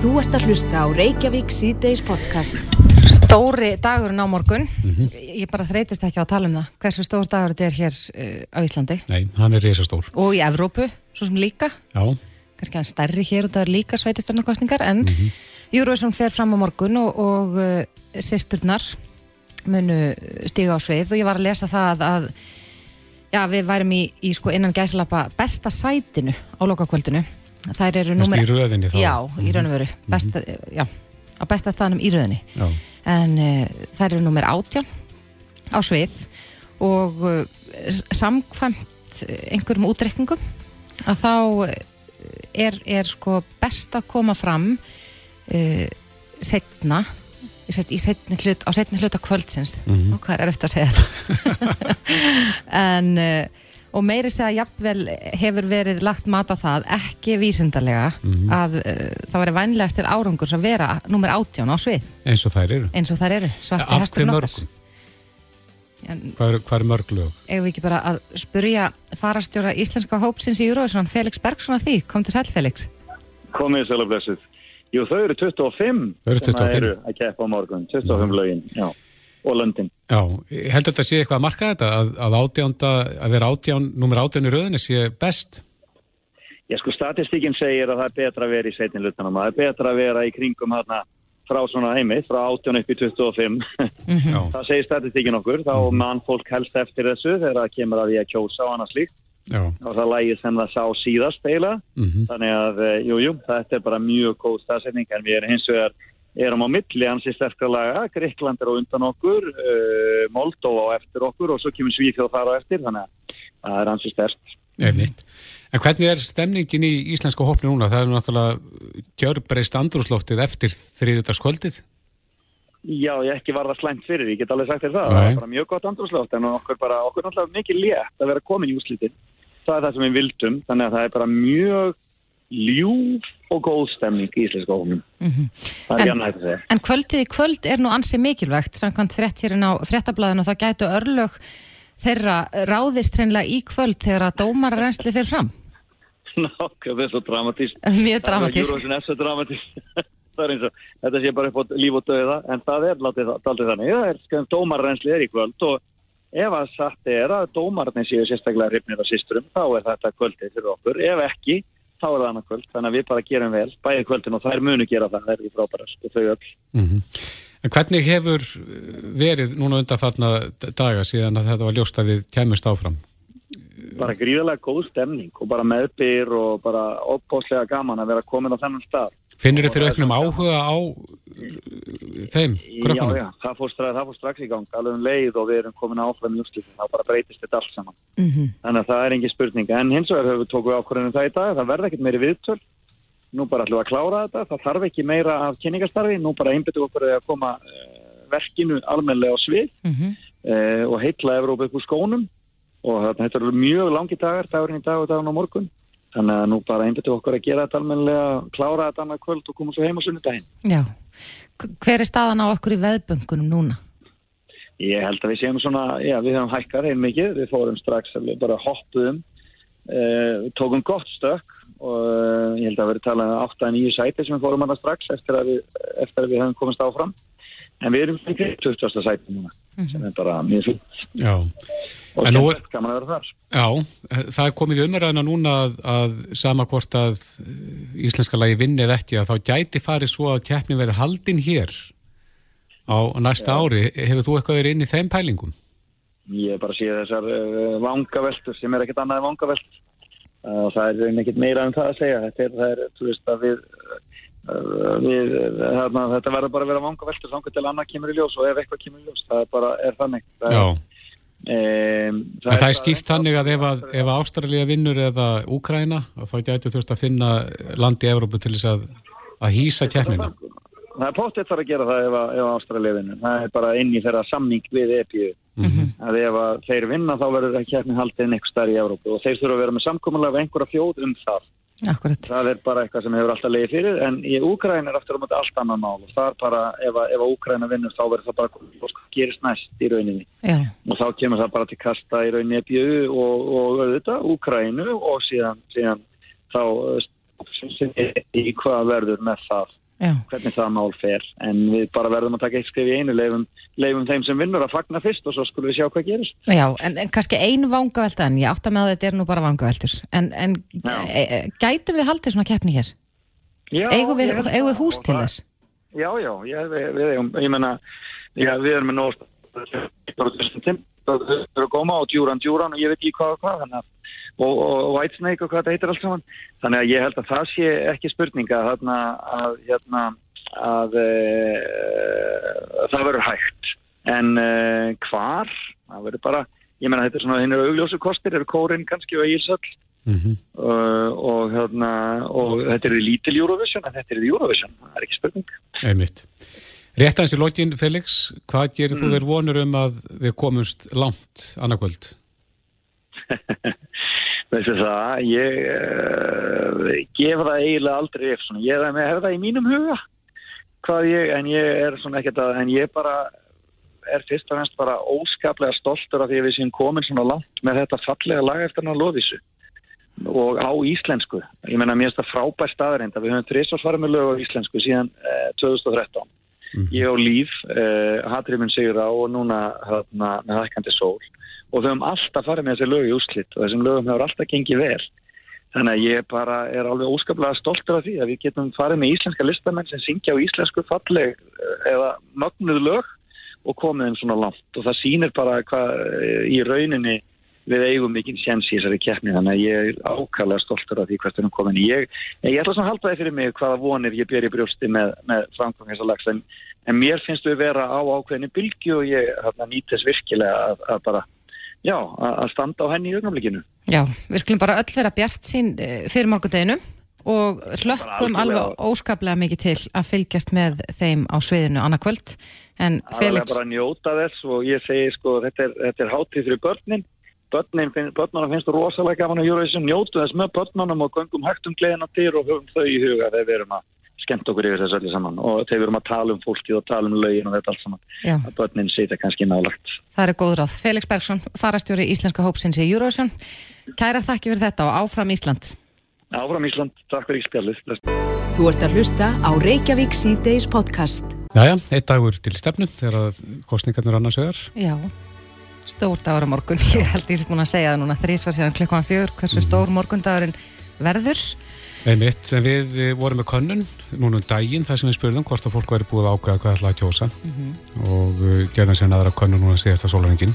Þú ert að hlusta á Reykjavík síðdeis podcast. Stóri dagurinn á morgun. Ég bara þreytist ekki á að tala um það. Hversu stór dagur þetta er hér uh, á Íslandi Nei, hann er risastór. og í Evrópu, svo sem líka. Já, Kannski hann stærri hér og það er líka sveitistjórnarkostningar en Júruvísson fer fram á morgun og, og uh, sýsturnar munu stiga á svið og ég var að lesa það að já, við værum í, í sko innan gæsalappa besta sætinu á lokakvöldinu. Þær eru númer... í röðinni þá. Já, í raun og veru. Besta, já, á besta staðanum í röðinni já. en uh, þær eru nummer átján á svið og uh, samkvæmt einhverjum útreikningum að þá er, er sko best að koma fram uh, setna í set- í setni hlut, á setni hluta kvöldsins Mhm. og hvað er eftir að segja þetta en og meiri segja jafnvel hefur verið lagt mat á það, ekki vísindarlega Mhm. að uh, það væri vænlegast til árangurs að vera nummer átján á svið Eins og þær eru. eins og þær eru, svarti Af hver hesturinn okkar mörgum? en Hvað er, er mörg lög? eigum við ekki bara að spurja farastjóra íslenska hópsins í Eurovision Felix Bergson að því, kom til sæl Felix Komið sæl og blessuð. Jú, þau eru 25. Þau eru sem 25. eru að keppa á morgun. 25 lögin, já. Og löndin. Já, ég held að þetta sé eitthvað að marka þetta, að, að átjánda, að vera átján, nummer átján í röðinni sé best. Já, sko, statistíkinn segir að það er betra að vera í seitin hlutunum. Það er betra að vera í kringum hérna frá svona heimi, frá 18 upp í 25. Já, það segir statistíkinn okkur. Þá mann fólk helst eftir þessu þegar það kemur að því að kjósa og annað slíkt. já, Og það lægir sem það sá síðast eiginlega. mhm, Þannig að, eh, jú, jú, þetta er bara mjög góð staðsetning en við erum hins vegar erum á milli ansi sterkra laga, Greikland er á undan okkur, uh, Moldova á eftir okkur og svo kemur Svíþjóð þar á eftir, þannig að það er ansi sterkt. einmitt. En hvernig er stemningin í íslenska hópni núna? Það er náttúrulega gjörbreyst andrúslóftið eftir þriðutaskvöldið. Já, ég ekki var það slæmt fyrir, ég get alveg sagt þér það, Nei. það er bara mjög gott andrúslótt en okkur bara, okkur náttúrulega mikið létt að vera komin í úslitin. Það er það sem við vildum, þannig að það er bara mjög ljúf og góð stemning í íslenska hófnum. Það er ekki annað að segja. En kvöldið í kvöld er nú ansi mikilvægt samkvæmt frétt hérinn á fréttablaðinu þá gætu örlög þeirra ráðist hreinlega í kvöld þegar að dómararensli fyrir fram Nákvæm, það er svo dramatíst. Mjög dramatísk Það er svo dramatísk. það er eins og, þetta sé bara upp á líf og döða, en það er daldið þannig. Það er skæðum dómarrensli er í kvöld og ef að satt er að dómararnir séu sérstaklega hrifnir af sýsturum, þá er þetta kvöldið fyrir okkur. Ef ekki, þá er það annað kvöld. Þannig að við bara gerum vel, bæði kvöldin og þær munu gera það, það er ekki frábærast og þau öll. Mhm. En hvernig hefur verið núna undanfarna daga síðan að þetta var ljóst að við kemust áfram? Bara gríðarlega góð stemning og bara meðbyr og bara opbóðslega gaman að vera komin á þennan stað. Finnir þið fyrir auknum áhuga á uh, þeim, Já, krökkunum? já, það fór, strax, það fór strax í gang, alveg um leið og við erum komin áfram í úrslitin, þá bara breytist þetta allt saman. Mhm. Þannig að það er engin spurning, en hins vegar höfum við tókuð ákvörðinu það í dag, það verða ekkert meiri viðtöl, nú bara ætlum við að klára þetta, það þarf ekki meira af kynningastarfi, nú bara einbyttu okkur að koma uh, verkinu almennilega á svið Mhm. uh, og heitla Evrópa upp úr skónum og þetta eru mjög langi dagar, dagurinn í dag og dagurinn á morgun. Þannig að nú bara einbyttu okkur að gera þetta almennilega, klára þetta annað kvöld og koma svo heim á sunnudaginn. Já Hver er staðan á okkur í veðböngunum núna? Ég held að við séum svona, já við höfum hækkar heim mikið, við fórum strax, við bara hoppuðum, uh, tókum gott stökk og uh, ég held að við talað um 8-9 sæti sem við fórum hana strax eftir að við, eftir að við höfum komast áfram. En við erum fyrir 20. sæti núna, sem er bara mjög Já. Og nú er- gaman að vera þar. Já, það er komið umræðina núna að, að sama hvort að uh, íslenska lagi vinni eða ekki að þá gæti farið svo að keppni verið haldin hér á næsta ári. Hefur þú eitthvað verið inn í þeim pælingum? Ég er bara sé þessar uh, vangaveltur sem er ekkert annað en vangaveltur. Uh, og það er ekkert meira en það að segja. Þetta er, það er, þú veist, að við, við þetta verður bara að vera vangaveltur þangar til annað kemur í ljós og ef eitthvað kemur í ljós, það er bara, er þannig. Það, Já, Um, en það er skýrt þannig að ef, að, ef að Ástralja vinnur eða Úkraina, þá gæti þurft að finna land í Evrópu til þess að, að hýsa keppnina. Það er póttið þarf að gera það ef, að- ef Ástralja vinnur. Það er bara inn í þeirra samning við EPU. Að ef að þeir vinna þá verður það keppni haldið einhver starf í Evrópu og þeir þurfa að vera með samkomulega við einhverja fjóð um það. Akkurat. Það er bara eitthvað sem hefur alltaf leiðið fyrir en í Úgræn er aftur á móti allt annan mál. Og það er bara, ef að, ef að Úgræna vinnur þá verður það bara gerist næst í rauninni. Já, og þá kemur það bara til kasta í rauninni EBU og, og auðvitað Úgrænu og síðan, síðan þá sem í hvað verður með það. Já. hvernig það mál fer. En við bara verðum að taka eitt skrif í einu leifum, leifum þeim sem vinnur að fagna fyrst og svo skulum við sjá hvað gerist Já, en, en kannski ein vangavelta en ég átta með að þetta er nú bara vangaveltur en, en e, e, gætum við haldið svona keppni hér? já, Eigum við, ég eigum við hús til þess? Já, já, já við, við eigum, ég menna, við erum með nóg það eru góma og djúran djúran og ég veit ekki hvað og hvað þannig að og, og, og Whitesnake og hvað þetta heitir allt saman þannig að ég held að það sé ekki spurninga þarna að hérna að e, það verður hægt. En e, hvar? Það verður bara, ég menna þetta er svona hinn eru augljósu kostir, eru kórin kannski og Ísöld Mm uh, og hérna og þetta er lítil Eurovision en þetta er Eurovision, það er ekki spurning. Einmitt. Rétt aðeins í lokin, Felix, hvað gerir þú þér vonur um að við komumst langt annarkvöld? Veistu það, ég uh, gef það eiginlega aldrei eftir svona, ég hef það í mínum huga hvað ég, en ég er svona ekkert að, en ég bara er fyrst og fremst bara óskaplega stoltur af því að við séum komin svona langt með þetta fallega lag eftir hann að loðísu og á íslensku. Ég menna mér finnst það frábær staðarind að við höfum þrissvars farið með lög á íslensku síðan uh, 2013 ég á líf, uh, Hatrimun Sigur á og núna hérna, með hækkandi sól. Og við höfum alltaf farið með þessi lög í úslitt og þessum lögum hefur alltaf gengið vel þannig að ég bara er alveg óskaplega stoltur af því að við getum farið með íslenska listamenn sem syngja á íslensku falleg eh, eða mögnuð lög og komið þeim svona langt. Og það sýnir bara hvað eh, í rauninni við eigum mikið sjens í þessari keppni. Þannig að ég er ákvæmlega stoltur af því hvert við erum komin ég, ég ætla svona að halda það fyrir mig hvaða vonir ég ber í brjósti með, með framkvæm þessar lags. En, en mér finnst við vera á ákveðinu bylgi og ég nýt þess virkilega að, að bara já, að, að standa á henni í augnablikinu. Já, við skulum bara öll vera bjart sín eh, fyrir morgundeginu og hlökkum algjörlega. alveg óskaplega mikið til að fylgjast með þeim á sviðinu annarkvöld. En Felix, bara njóta þess og ég segi sko þetta er, þetta er hátíð fyrir börnin. Börnin, finn, börnunum finnst rosalega gaman að Eurovision. Njótu þess með börnunum og göngum hægt um gleðina til og höfum þau í huga þegar við erum að skemmt okkur yfir þessu öllu saman. Og þegar við erum að tala um fólkið og tala um lögin og þetta allt saman já, að börnin sitja kannski nálagt það er góð ráð. Felix Bergson, farastjóri Íslenska hópsins í Eurovision. Kærar þakki fyrir þetta og áfram Ísland. Áfram Ísland, takk fyrir íspjallið Þú ert að hlusta á Reykjavík C-Days podcast. Jæja, eitt dagur til stefnu þegar að kostningarnir annars vegar. Já, stór dagur á morgun. Ég held ég sem búin að segja það núna. Þrísvar síðan klukkan fjör, hversu Mhm. stór morgundagurinn verður Einmitt, en við eh, vorum með könnun núna um daginn þar sem við spurðum hvort að fólk væri búið að ákveða hvað ætlaði að kjósa og uh, gerðum sér aðra könnun núna síðasta sólarengin.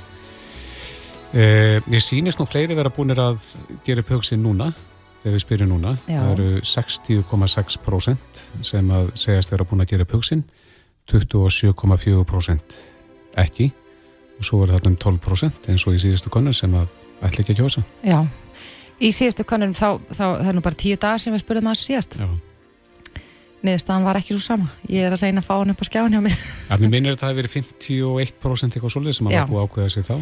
Uh, mér sýnist nú fleiri vera búinir að gera upp hugsin núna þegar við spyrjum núna. Já. Það eru 60,6% sem að segjast vera búin að gera upp hugsin, 27,4% ekki og svo verður þarna um 12% eins og í síðustu könnun sem að ætla ekki að kjósa. Já, í síðustu kannunum þá, þá það er nú bara tíu dagar sem við spurðum að þessu síðast Já. niðurstaðan var ekki svo sama ég er að reyna að fá hann upp á skjáin hjá Ja, mér minnir að það hefur verið 51% eitthvað svolítið sem var búið að ákveða sig þá.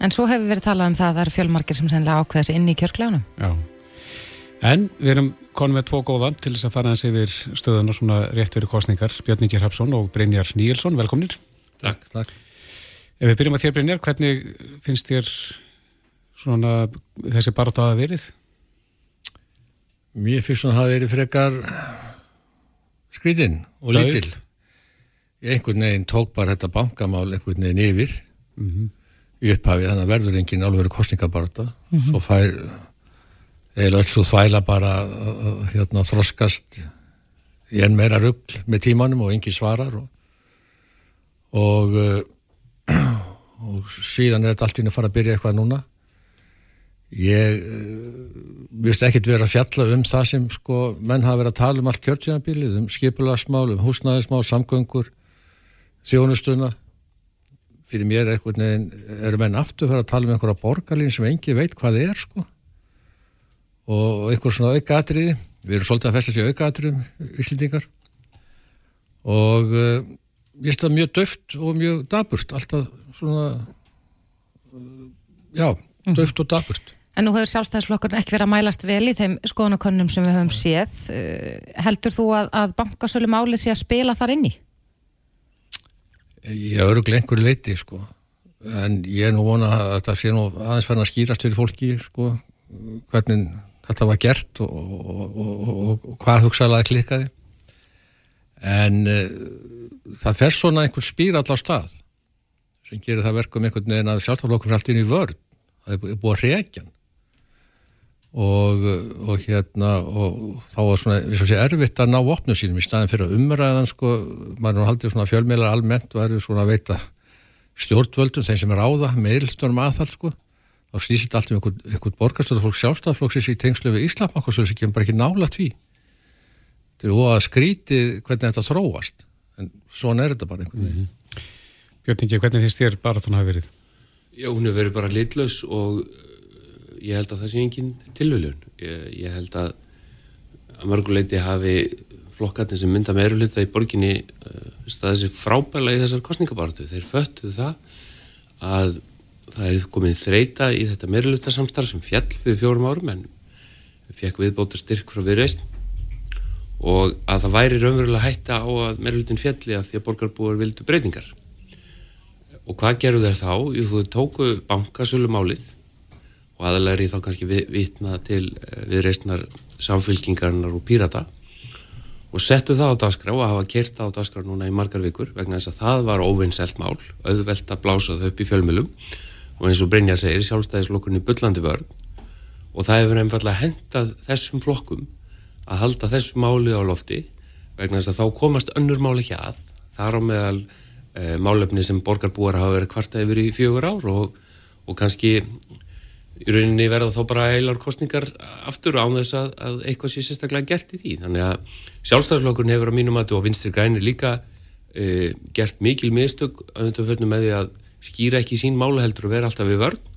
en svo hefur verið talað um það að það eru fjölmargir sem sennilega ákveða sig inn í kjörklánum Já. En við erum konum með tvo góðan til þess að fara hans yfir stöðun og svona rétt fyrir kostningar. Björn Ingi Hrapsson og Brynjar Níelsson, velkomnir. Takk, takk. Ef við byrjum að þér Brynjar, hvernig finnst þér svona þessi baróta að verið? Mér finnst að það verið frekar skrítinn og Dauð. lítill. Ég einhvern veginn tók bara þetta bankamál einhvern veginn yfir í upphafi þannig að verður engin alveg kostningabarta. Svo fær eða öll svo þvæla bara hérna, þroskast í enn meira rugl með tímanum og engin svarar og, og, uh, og síðan er þetta allt inn að fara að byrja eitthvað núna. Ég viðst ekkert vera að fjalla um það sem sko menn hafa verið að tala um allt kjörtjánabilið, um skipulagsmál, um húsnæðismál, samgöngur, þjónustuna. Fyrir mér er einhvern veginn, eru menn aftur að tala um einhverja borgarlín sem engi veit hvað það er sko. Og einhver svona aukaðatriði, við erum svolítið að festa sér aukaðatriðum, Íslendingar. Og uh, ég finnst það mjög döft og mjög daburt, alltaf svona, uh, já, döft og daburt. En nú hefur sjálfstæðisflokkurinn ekki verið að mælast vel í þeim skoðanakönnum sem við höfum séð. Uh, Heldur þú að, að bankasölu máli sé að spila þar inni? Ég öruglega einhverju leiti sko en ég er nú vona að þetta sé nú aðeins færna að skýrast fyrir fólki sko hvernig þetta var gert og, og, og, og, hvað hugsaðlega klikkaði en uh, það fer svona einhver spýr allar stað sem gerir það verkum einhvern veginn að sjálfstaflokkur fyrir allt inn í vörð það er búið að reykjan og, og hérna og þá var svona, eins og sé, erfitt að ná opnum sínum í staðin fyrir að umræðan sko, maður haldið svona fjölmeilar almennt og er svona að veita stjórnvöldum, þeim sem er áða, meðilstunum aðhald sko, þá stýsit allt um einhvern, einhvern borgarstöðu fólk sjálfstaflokksins í tengslu við Íslamokkarstöðu sem kemur bara ekki nála tví er óað skrítið hvernig þetta þróast en svona er þetta bara einhvern veginn mm -hmm. Björn Ingi, hvernig finnst þér bara þannig að verið? Já, hún hefur verið bara litlaus og ég held að það sé engin tilvöljun. Ég, ég held að að mörguleiti hafi flokkarnir sem mynda meirulita í borginni uh, staðið sér frábæla í þessar kostningabartu. Þeir föttuðu það að það hefði komið þreita í þetta meirulita samstarf sem fjall fyrir fjórum árum en fekk viðbóta styrk frá viðreist og að það væri raunverulega hætta á að meirulutin fjalli af því að borgarbúar vildu breytingar. Og hvað gerur þeir þá? Jú, þú tóku bankasölu málið og aðalega ég þá kannski vitna til eh, viðreistnar samfylkingarinnar og pírata og settu það á dagskrá og hafa kert það á dagskrá núna í margar vikur vegna þess að það var óvinnselt mál, auðvelt að blása þau upp í fjölmjölum og eins og Brynjar segir sjálfstæðislokkurinn í byllandi vörð og það hefur einfallega hendað þessum flokkum að halda þessu máli á lofti vegna þess að þá komast önnur máli ekki að þar á meðal e, málefni sem borgarbúar hafa verið kvarta yfir í fjögur ár og, og kannski í rauninni verða þá bara heilar kostningar aftur án þess að, að eitthvað sé sérstaklega gert í því. Þannig að sjálfstæðslokkurinn hefur á mínum aðtu og vinstri grænir líka uh, gert mikil mistök auðvitað með því að skýra ekki sín mála heldur og vera alltaf við vörn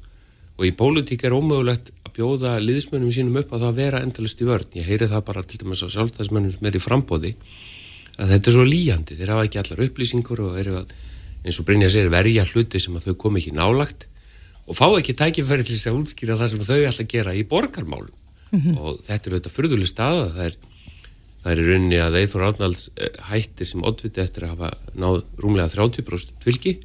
og í pólitík er ómögulegt að bjóða liðsmönnum sínum upp að það vera endalist í vörn. Ég heyri það bara til dæmis á sjálfstæðismönnum sem er í frambóði að þetta er svo líjandi. Þeir hafa ekki allar upplýsingur og eru að eins og Brynja segir verja hluti sem að þau komi ekki nálagt og fá ekki tækifæri til þess að útskýra það sem þau ætla að gera í borgarmálum. Mm -hmm. og þetta er auðvitað fyrðuleg staða. Það er, það er í rauninni að Eithor Árnalds eh, hættir sem oddviti eftir að hafa náð rúmlega 30% vilki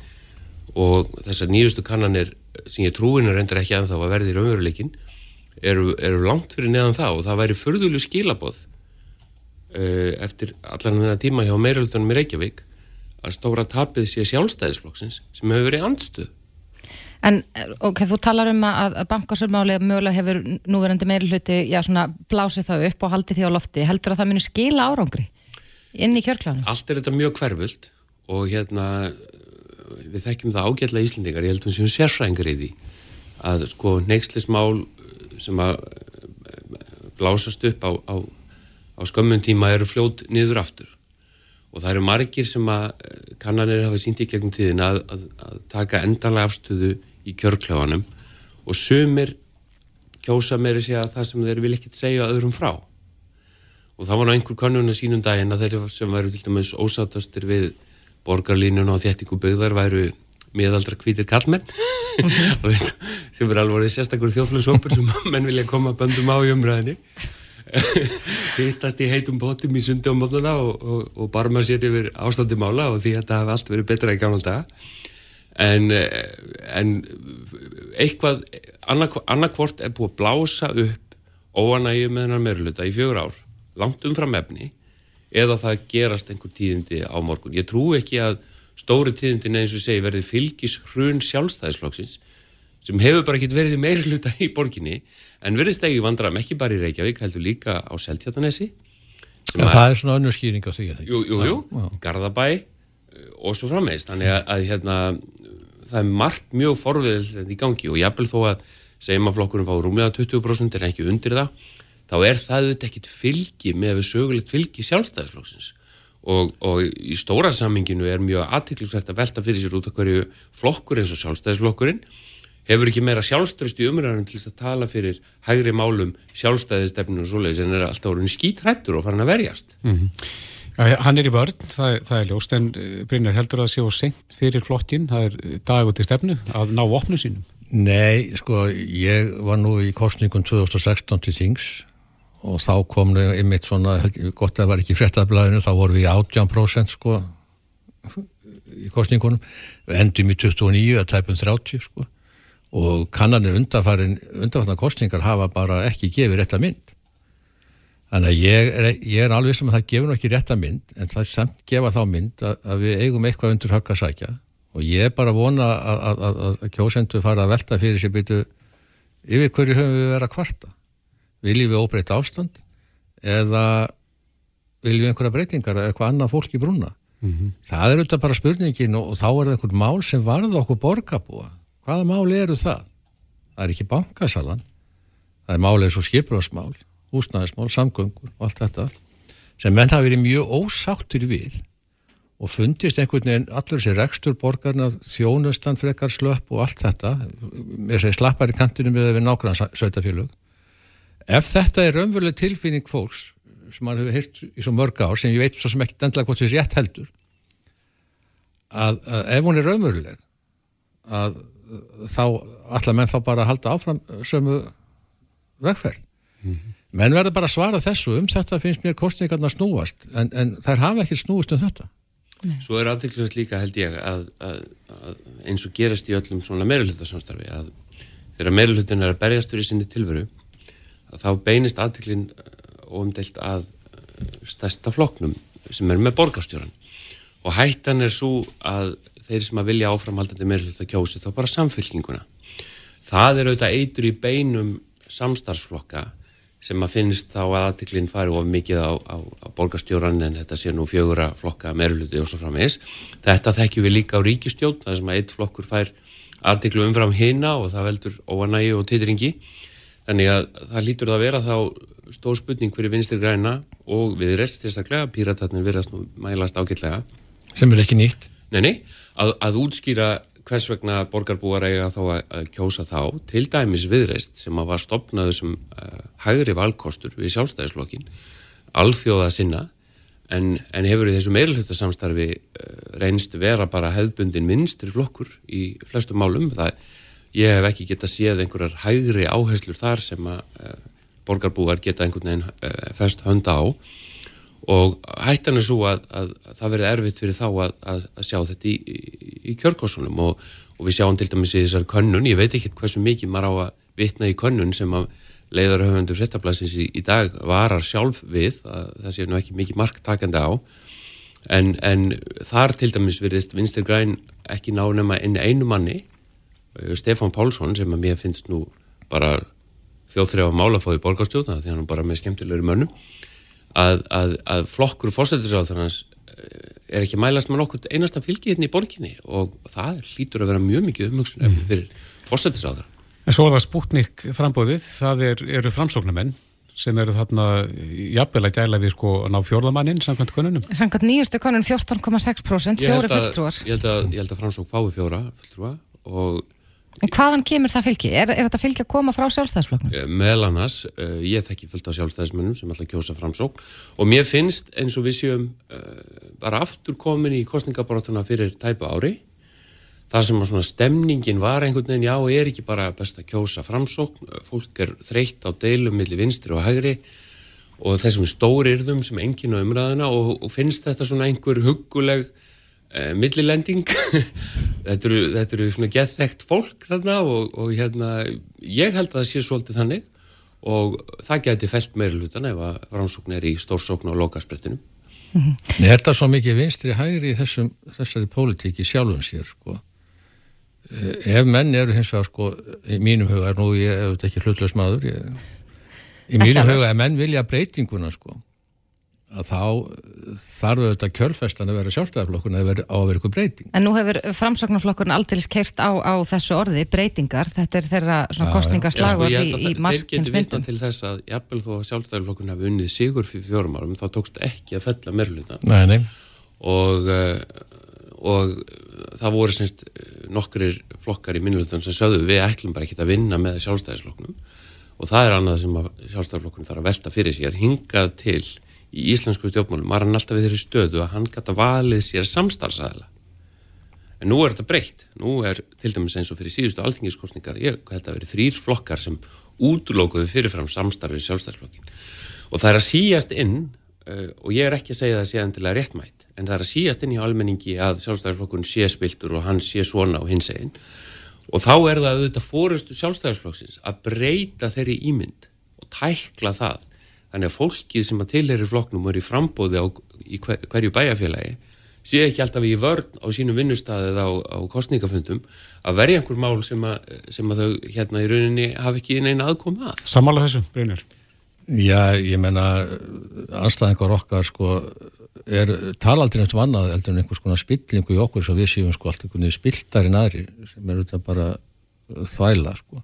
og þessar nýjustu kannanir sem ég trúin er endur ekki að þá að verði í raunveruleikin eru, eru langt fyrir neðan það. Og það væri fyrðuleg skilaboð uh, eftir allan þennan tíma hjá meiröldunum í Reykjavík að stóra tapið sé sjálfstæðisflokksins sem hefur verið andstuð En ok, þú talar um að, að bankasörmáli mögulega hefur núverandi meiri hluti já, svona, blásið það upp og haldið því á lofti. Heldur að það munir skila árangri inn í kjörklánu? Allt er þetta mjög hverfult og hérna við þekkjum það ágætla íslendingar, ég held að við séum sérfræðingar í því að sko neykslismál sem að blásast upp á, á, á skömmun tíma eru fljót niður aftur og það eru margir sem að kannanir hafa sínt í gegnum tíðin að, að, að taka endanlega afstöðu í kjörkljáðanum og sumir kjósa meiri að það sem þeir vil ekkert segja öðrum frá. Og það var ná einhver kannun að sínum daginn að þeir sem væru til dæmis ósáttastir við borgarlínuna og þéttingu byggðar væru miðaldra kvítir kallmenn sem er alveg sérstakur þjóflömshópur sem menn vilja koma böndum á í umræðinni hittast í heitum bótum í sundi á mótana og, og, og barma sér yfir ástandi mála og því að það hefði allt verið betra í gammal daga en, en eitthvað annarkvort er búið að blása upp óanægju með hennar meiruluta í fjögur ár langt umfram efni eða það gerast einhver tíðindi á morgun. Ég trú ekki að stóri tíðindin eins og segi verði fylgis hrun sjálfstæðisflokksins sem hefur bara ekki verið meiruluta í borginni en verðist ekki vandram ekki bara í Reykjavík heldur líka á Seltjartanesi ja, Það er svona önnur skýring á því Jú, jú, jú, Garðabæ eh, og svo frammeist þannig að, að hérna það er margt mjög forviðilegt í gangi og jábel þó að segjum að flokkurinn fá rúmlega 20% en ekki undir það þá er það auðvitað ekkit fylgi með við sögulegt fylgi sjálfstæðisflokksins. Og, og í stóra samminginu er mjög aðtiklisvægt að velta fyrir sér út af hverju flokkur eins og sjálfstæðisflokkurinn hefur ekki meira sjálfströst í umræðanum til þess að tala fyrir hægri málum sjálfstæðistefninu og svoleiðis en er alltaf orðin skítrættur og farin að verjast mm -hmm. Hann er í vörn, það, það er ljóst, en eh, Brynjar heldur að það sé á senkt fyrir flokkin, það er eh, dag út í stefnu, að ná opnu sínum? Nei, sko, ég var nú í kostningum 2016 til Þings og þá kom það ymitt svona, gott að það var ekki fréttablaðinu, þá voru við í 18% sko í kostningunum, við endum í 29 að tæpum 30 sko og kannanir undanfarnar kostningar hafa bara ekki gefið rétt að mynd Þannig að ég er, ég er alveg sem að það gefur ekki rétta mynd en það samt gefa þá mynd að, að við eigum eitthvað undir högg að sækja og ég er bara vona að, að, að kjósendu fara að velta fyrir sér byrju yfir hverju höfum við verið að kvarta. Viljum við óbreyta ástand eða viljum við einhverja breytingar eða eitthvað annað fólk í brúna? Mm -hmm. Það er auðvitað bara spurningin og, og þá er það einhvern mál sem varða okkur borgarbúa. Hvaða mál eru það? Það er ekki bankasalan. Það er málið svo skipurásmál húsnæðismál, samgöngur og allt þetta sem menn hafi verið mjög ósáttur við og fundist einhvern veginn allur þessi rekstur borgarna, þjónustan frekar slöpp og allt þetta með þessi slappar í kantinu með við nákvæmlega sötafélög. Ef þetta er raunveruleg tilfinning fólks sem mann hefur hýrt í svo mörg ár sem ég veit svo sem ekki endla hvort þessi rétt heldur að, að ef hún er raunveruleg að þá allar menn þá bara halda áfram sömu vegferð. Mm -hmm menn verður bara að svara þessu um þetta finnst mér kostningarna snúast en, en þær hafa ekki snúist um þetta Nei. Svo er aðtilsvægt líka held ég að, að, að eins og gerast í öllum svona meirulhutasamstarfi að þegar meirulhutin er að berjast fyrir sinni tilveru að þá beinist aðtilin óumdelt að stærsta floknum sem er með borgastjóran og hættan er svo að þeir sem að vilja áframhaldandi meirulhuta kjósi þá bara samfélkinguna það er auðvitað eitur í beinum samstarfsflokka sem að finnst þá að aðtiklinn fari of mikið á, á, á borgastjóran en þetta sé nú fjögura flokka meirluti og svo framvegis. Þetta þekkjum við líka á ríkistjón, það sem að eitt flokkur fær aðtiklu umfram hina og það veldur óanægi og titringi. Þannig að það lítur það að vera þá stór sputning fyrir vinstir græna og við rest sérstaklega, píratarnir verðast nú mælast ágætlega. Sem er ekki nýtt. Nei, nei, að, að útskýra hvers vegna borgarbúar eiga þá að kjósa þá til dæmis viðreist sem að var stopnaðu sem uh, hægri valkostur við sjálfstæðislokkin alþjóða sinna en, en hefur í þessu meirulhutasamstarfi uh, reynst vera bara hefðbundin minnstri flokkur í flestum málum. Það ég hef ekki geta séð einhverjar hægri áherslur þar sem að uh, borgarbúar geta einhvern veginn fest hönda á og hættan er svo að, að, að það verði erfitt fyrir þá að, að sjá þetta í, í, í kjörgósunum og, og við sjáum til dæmis í þessar könnun, ég veit ekki hversu mikið maður á að vitna í könnun sem að leiðarhauðandur frettablasins í, í dag varar sjálf við, það sé nú ekki mikið marktakandi á. En, en þar til dæmis verðist Vinstir Græn ekki ná nema einu, einu manni Stefán Pálsson sem að mér finnst nú bara þjóðþrjá málafáði borgarstjóð því hann bara með skemmtilegur mönnum að, að, að flokkur fórsættisáþarnas eh, er ekki mælast með nokkur einasta fylgi hérna í borginni og það hlýtur að vera mjög mikið umhugsun mm. fyrir fórsættisáþar. En svo er það Sputnik frambóðið, það er, eru framsóknarmenn sem eru þarna jafnvel að gæla við sko ná fjórðamannin samkvæmt konunum. Samkvæmt nýjustu konun 14,6% fjóri fulltrúar. Ég held að, að, að framsók fái fjóra fulltrúa og En hvaðan kemur það fylgi? Er, er þetta fylgi að koma frá sjálfstæðisflokknum? Eh, meðal annars, uh, ég þekki fullt á sjálfstæðismennum sem alltaf kjósa framsókn og mér finnst eins og við séum uh, bara aftur komin í kostningaborðuna fyrir tæpa ári þar sem að svona stemningin var einhvern veginn, já, er ekki bara best að kjósa framsókn, fólk er þreytt á deilum millir vinstri og hægri og þessum stórirðum sem enginn á umræðina og, og finnst þetta svona einhver huguleg eh, millilending. Þetta eru, þetta eru svona gethekt fólk þarna og, og hérna ég held að það sé svolítið þannig og það geti felt meira hlutan ef að rannsókn er í stórsókn og lokasprettinum. Mm -hmm. Er þetta svo mikið vinstri hægri í þessum, þessari pólitíki sjálfum sér sko? Eh, ef menn eru hins vegar sko í mínum huga er nú ég hef ekki hlutlaus maður ég, í mínum huga er menn vilja breytinguna sko að þá þarf auðvitað kjölfestan að vera sjálfstæðarflokkurinn að vera á að vera ykkur breyting. En nú hefur framsóknarflokkurinn aldrei kert á, á þessu orði breytingar, þetta er þeirra svona kostningarslagur ja, sko, í, í margins myndum. Þeir getur vitað til þess að jafnvel þó að sjálfstæðarflokkurinn hafi unnið sigur fyrir fjórum árum, þá tókst ekki að fella merluta. Nei, nei. Og, eh, og það voru semst nokkur flokkar í minnlutan sem sögðu við ætlum bara ekki að vinna með sjálfstæðarflokknum og það er annað sem sjálfstæðarflokkurinn þarf að velta fyrir sér, hingað til í íslensku stjórnmálum var hann alltaf við þeirri stöðu að hann gæta valið sér samstarfsæðila en nú er þetta breytt. Nú er til dæmis eins og fyrir síðustu alþingiskostningar ég held að verið þrýr flokkar sem útlókuðu fyrirfram samstarfið sjálfstæðsflokkin og það er að síjast inn uh, og ég er ekki að segja það séðan til að réttmætt en það er að síjast inn í almenningi að sjálfstæðsflokkun sé spiltur og hann sé svona og hins einn og þá er það auðvitað fórustu sjálfstæðsflokksins að breyta þeirri ímynd og tækla það þannig að fólkið sem að tilherir flokknum og er í frambóði á, í hver, hverju bæjarfélagi sé ekki alltaf í vörn á sínum vinnustæði eða á, á kostningafundum að verja einhver mál sem að, sem að þau hérna í rauninni hafi ekki neina aðkoma að. Samála þessu, Brynjar? Já, ég menna anstæðingar okkar sko er talaldri eftir vannað heldur en einhvers konar spillingu í okkur sem við séum sko allt einhvern veginn spiltar í næri sem er auðvitað bara þvæla sko.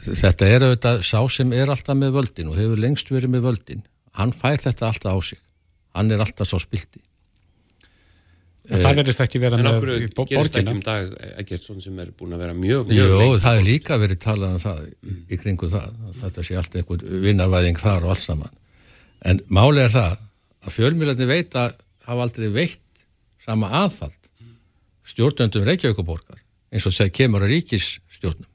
Þetta er auðvitað sá sem er alltaf með völdin og hefur lengst verið með völdin. Hann fær þetta alltaf á sig. Hann er alltaf svo spilti. En það verðist ekki vera en með okkur í bo- gerist ekki borgina. um dag Eggertsson sem er búin að vera mjög, mjög Jó, lengi. það er líka verið talað um það í, í kringu það, að þetta sé alltaf einhvern vinnavæðing þar og allt saman. En máli er það að fjölmjölarnir veita hafa aldrei veitt sama aðfald stjórnöndum Reykjavíkuborgar eins og þegar kemur að ríkisstjórnum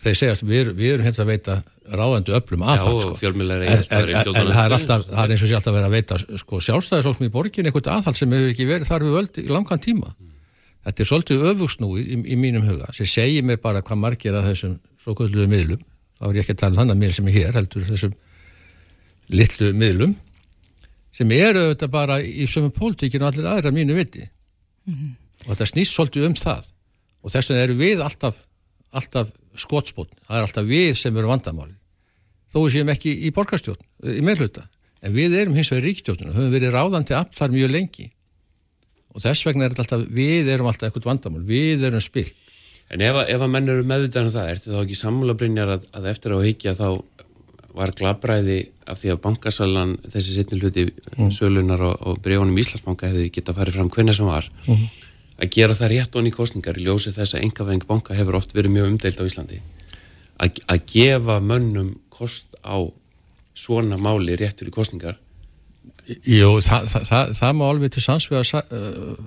þeir segja að við, við erum hérna að veita ráðandi öflum og sko. en, en, en, en það er alltaf stjórnarandstöðu. það er eins og sé alltaf verið að veita sko, sjálfstæðisólknum í borgin einhvern aðhald sem hefur ekki verið þar við völd í langan tíma. Þetta er svolítið öfugsnúi í, í mínum huga. Sem segir mér bara hvað margir af þessum svo kvölduðu miðlum þá er ég ekki að tala um þannig miðl sem er hér heldur þessum litlu miðlum sem eru auðvitað bara í sömum pólitíkinu og allir aðra mínu viti. Og þetta snýst svolítið um það. Og þess vegna eru við alltaf alltaf skotspotn, það er alltaf við sem eru vandamáli þó við séum ekki í borgarstjórn, í meðluta en við erum hins vegar í ríkstjórnum höfum verið ráðandi aft þar mjög lengi. Og þess vegna er þetta alltaf við erum alltaf eitthvað vandamál, við erum spilt En ef, ef að menn eru meðvitaðan um það, ertu þá ekki sammála Brynjar að, að eftir að higgja þá var glabræði af því að bankasalan, þessi setni hluti mm. sölunar og, og bregunum Íslandsbanka hefði geta farið fram hvernig sem var að gera það rétt onni kostningar í ljósi þess að engavæðing banka hefur oft verið mjög umdeild á Íslandi. Að, að gefa mönnum kost á svona máli rétt fyrir kostningar Jú, það, það, það, það má alveg til að uh,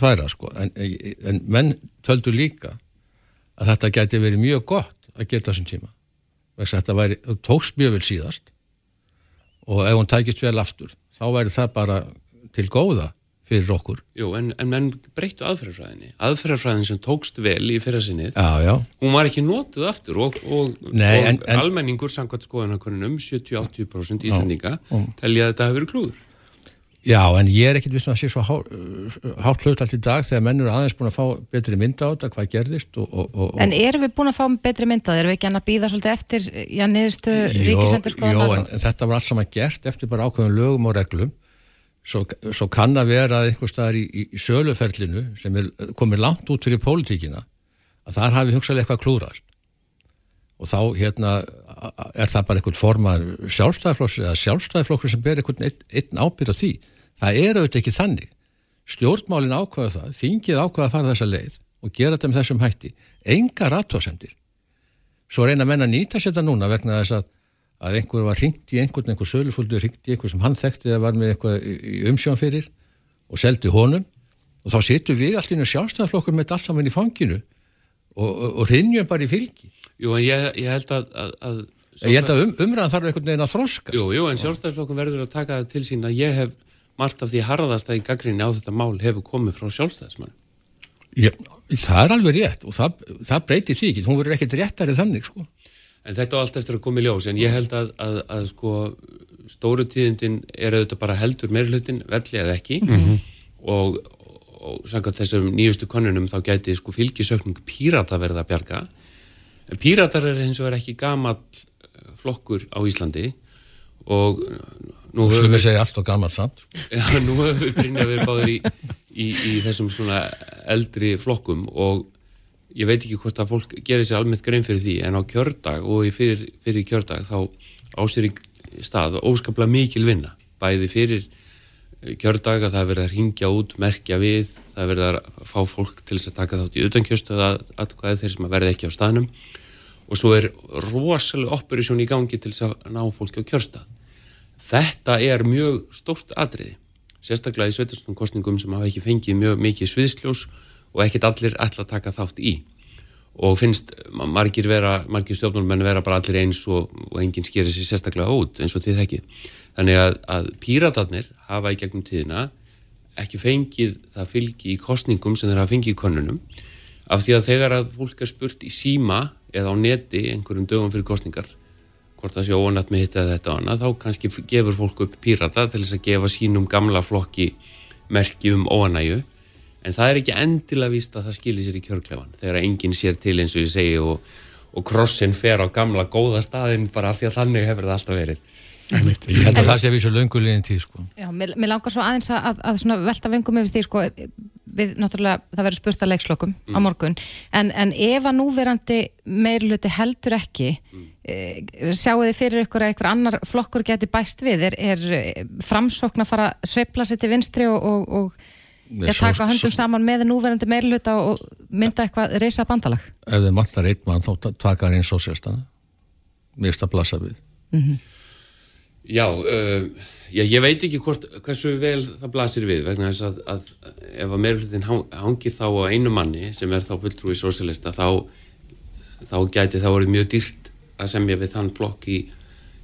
færa sko, en, en menn töldu líka að þetta gæti verið mjög gott að gera þessum tíma. Þetta væri, tókst mjög vel síðast. Og ef hún tækist vel aftur þá væri það bara til góða fyrir okkur. Jú, en, en menn breyttu aðferðarfræðinni aðferðarfræðin sem tókst vel í fyrra sinnið Já, já, hún var ekki notuð aftur og, og, Nei, og en- en- almenningur samkvæmt skoðanakonunum 70-80% Íslandinga telja að þetta hafi verið klúður. Já, en ég er ekkit vissum að sé svo há, hátt hlut allt í dag þegar menn eru aðeins búin að fá betri mynd á þetta, hvað gerðist og, og, og, En erum við búin að fá betri myndað? Erum við ekki að býða svolítið eftir já, niðurstu Jó, ríkisöndur jó, en þetta var allt saman gert eftir bara ákveðum lögum og reglum svo, svo kann að vera að einhver staðar í, í, söluferlinu sem er komið langt út fyrir pólitíkina að þar hafi hugsaðlega eitthvað klúrast og þá hérna er það bara einhvern formar sjálfstæðiflokks eða sjálfstæðiflokkur sem ber einhvern einn, einn ábyrð á því. Það er auðvitað ekki þannig. Stjórnmálin ákvaða það, þingið ákvaða að fara þessa leið og gera þetta með þessum hætti. Enga rattósendir svo reyna menn að nýta sér þetta núna vegna þess að, að einhver var ringt í einhvern, einhver sölufóldur ringt í einhver sem hann þekkti eða var með eitthvað í umsjón fyrir og seldi honum og þá situr við allir sjálfstæðarflokkur með allt saman í fanginu og, og, og rinjum bara í fylgi. Jú, en ég, ég held að, að, að Ég held að um, umræðan þarf einhvern veginn að þroska. Jú, jú, en sjálfstæðisflokkum verður að taka það til sín að ég hef margt af því harðasta í gaggrinni á þetta mál hefur komið frá sjálfstæðismann það er alveg rétt og það, það breytir því ekki, hún verður ekkert réttari þannig sko. En þetta á allt eftir að koma í ljós, en ég held að, að, að sko, stóru tíðindin er auðvitað bara heldur meirhlutin, velli eða ekki og, og samkvæmt þessum nýjustu konunum þá gæti sko fylgisökning pírata verða að bjarga. En píratar er eins og er ekki gamall eh, flokkur á Íslandi og nú Sem höfum við við, segja allt og gammalt samt. já, nú höfum við Brynja verið báður í, í, í þessum svona eldri flokkum og ég veit ekki hvort að fólk gerir sér almennt grein fyrir því en á kjördag og fyrir, fyrir kjördag þá ásýr í stað óskaplega mikil vinna. Bæði fyrir eh, kjördag að það er verið að ringja út, merkja við það er verið að fá fólk til þess að taka þátt í utankjöstu að atkvæði þeir sem að verði ekki á staðnum. Og svo er rosalega operation í gangi til þess að ná fólki á kjörstað. Þetta er mjög stórt atriði sérstaklega í sveitarstofnkostningum sem hafa ekki fengið mjög mikið sviðsljós og ekkit allir ætla að taka þátt í. Og finnst margir vera margir stjórnmálmenn vera bara allir eins og, og enginn skeri sér sérstaklega út eins og þið þekkið. Þannig að, að píratarnir hafa í gegnum tíðina ekki fengið það fylgi í kostningum sem þeir hafa fengið í konunum af því að þegar að fólk er spurt í síma eða á neti einhverjum dögum fyrir kostningar hvort það sé óanætt með hitt eða þetta og annað, þá kannski gefur fólk upp pírata til þess að gefa sínum gamla flokki merki um óanæju en það er ekki endilega víst að það skilir sér í kjörklefan þegar enginn sér til eins og ég segi og, og krossin fer á gamla góða staðin bara af því að þannig hefur það alltaf verið Ég held að það sé að vísu löngulegin tíð sko. Já, mér, mér langar svo aðeins að, að, að velta vengum yfir því sko, við náttúrulega, það verður spurt að leikslokum mm. á morgun, en, en ef að núverandi meirluti heldur ekki mm. e, sjáu þið fyrir ykkur að ykkur annar flokkur geti bæst við, er, er framsókn að fara að sveifla sér til vinstri og, og, og ég taka höndum saman með núverandi meirluta og mynda eitthvað reysa bandalag? Ef þið mallar einn mann þá taka hann eins og sérstana mér stað blasa við mm -hmm. Já, uh, já, ég veit ekki hvort, hversu vel það blasir við vegna þess að, að ef að meirflutin hangir þá á einu manni sem er þá fulltrúi sósélista þá, þá gæti það verið mjög dýrt að semja við þann flokk í,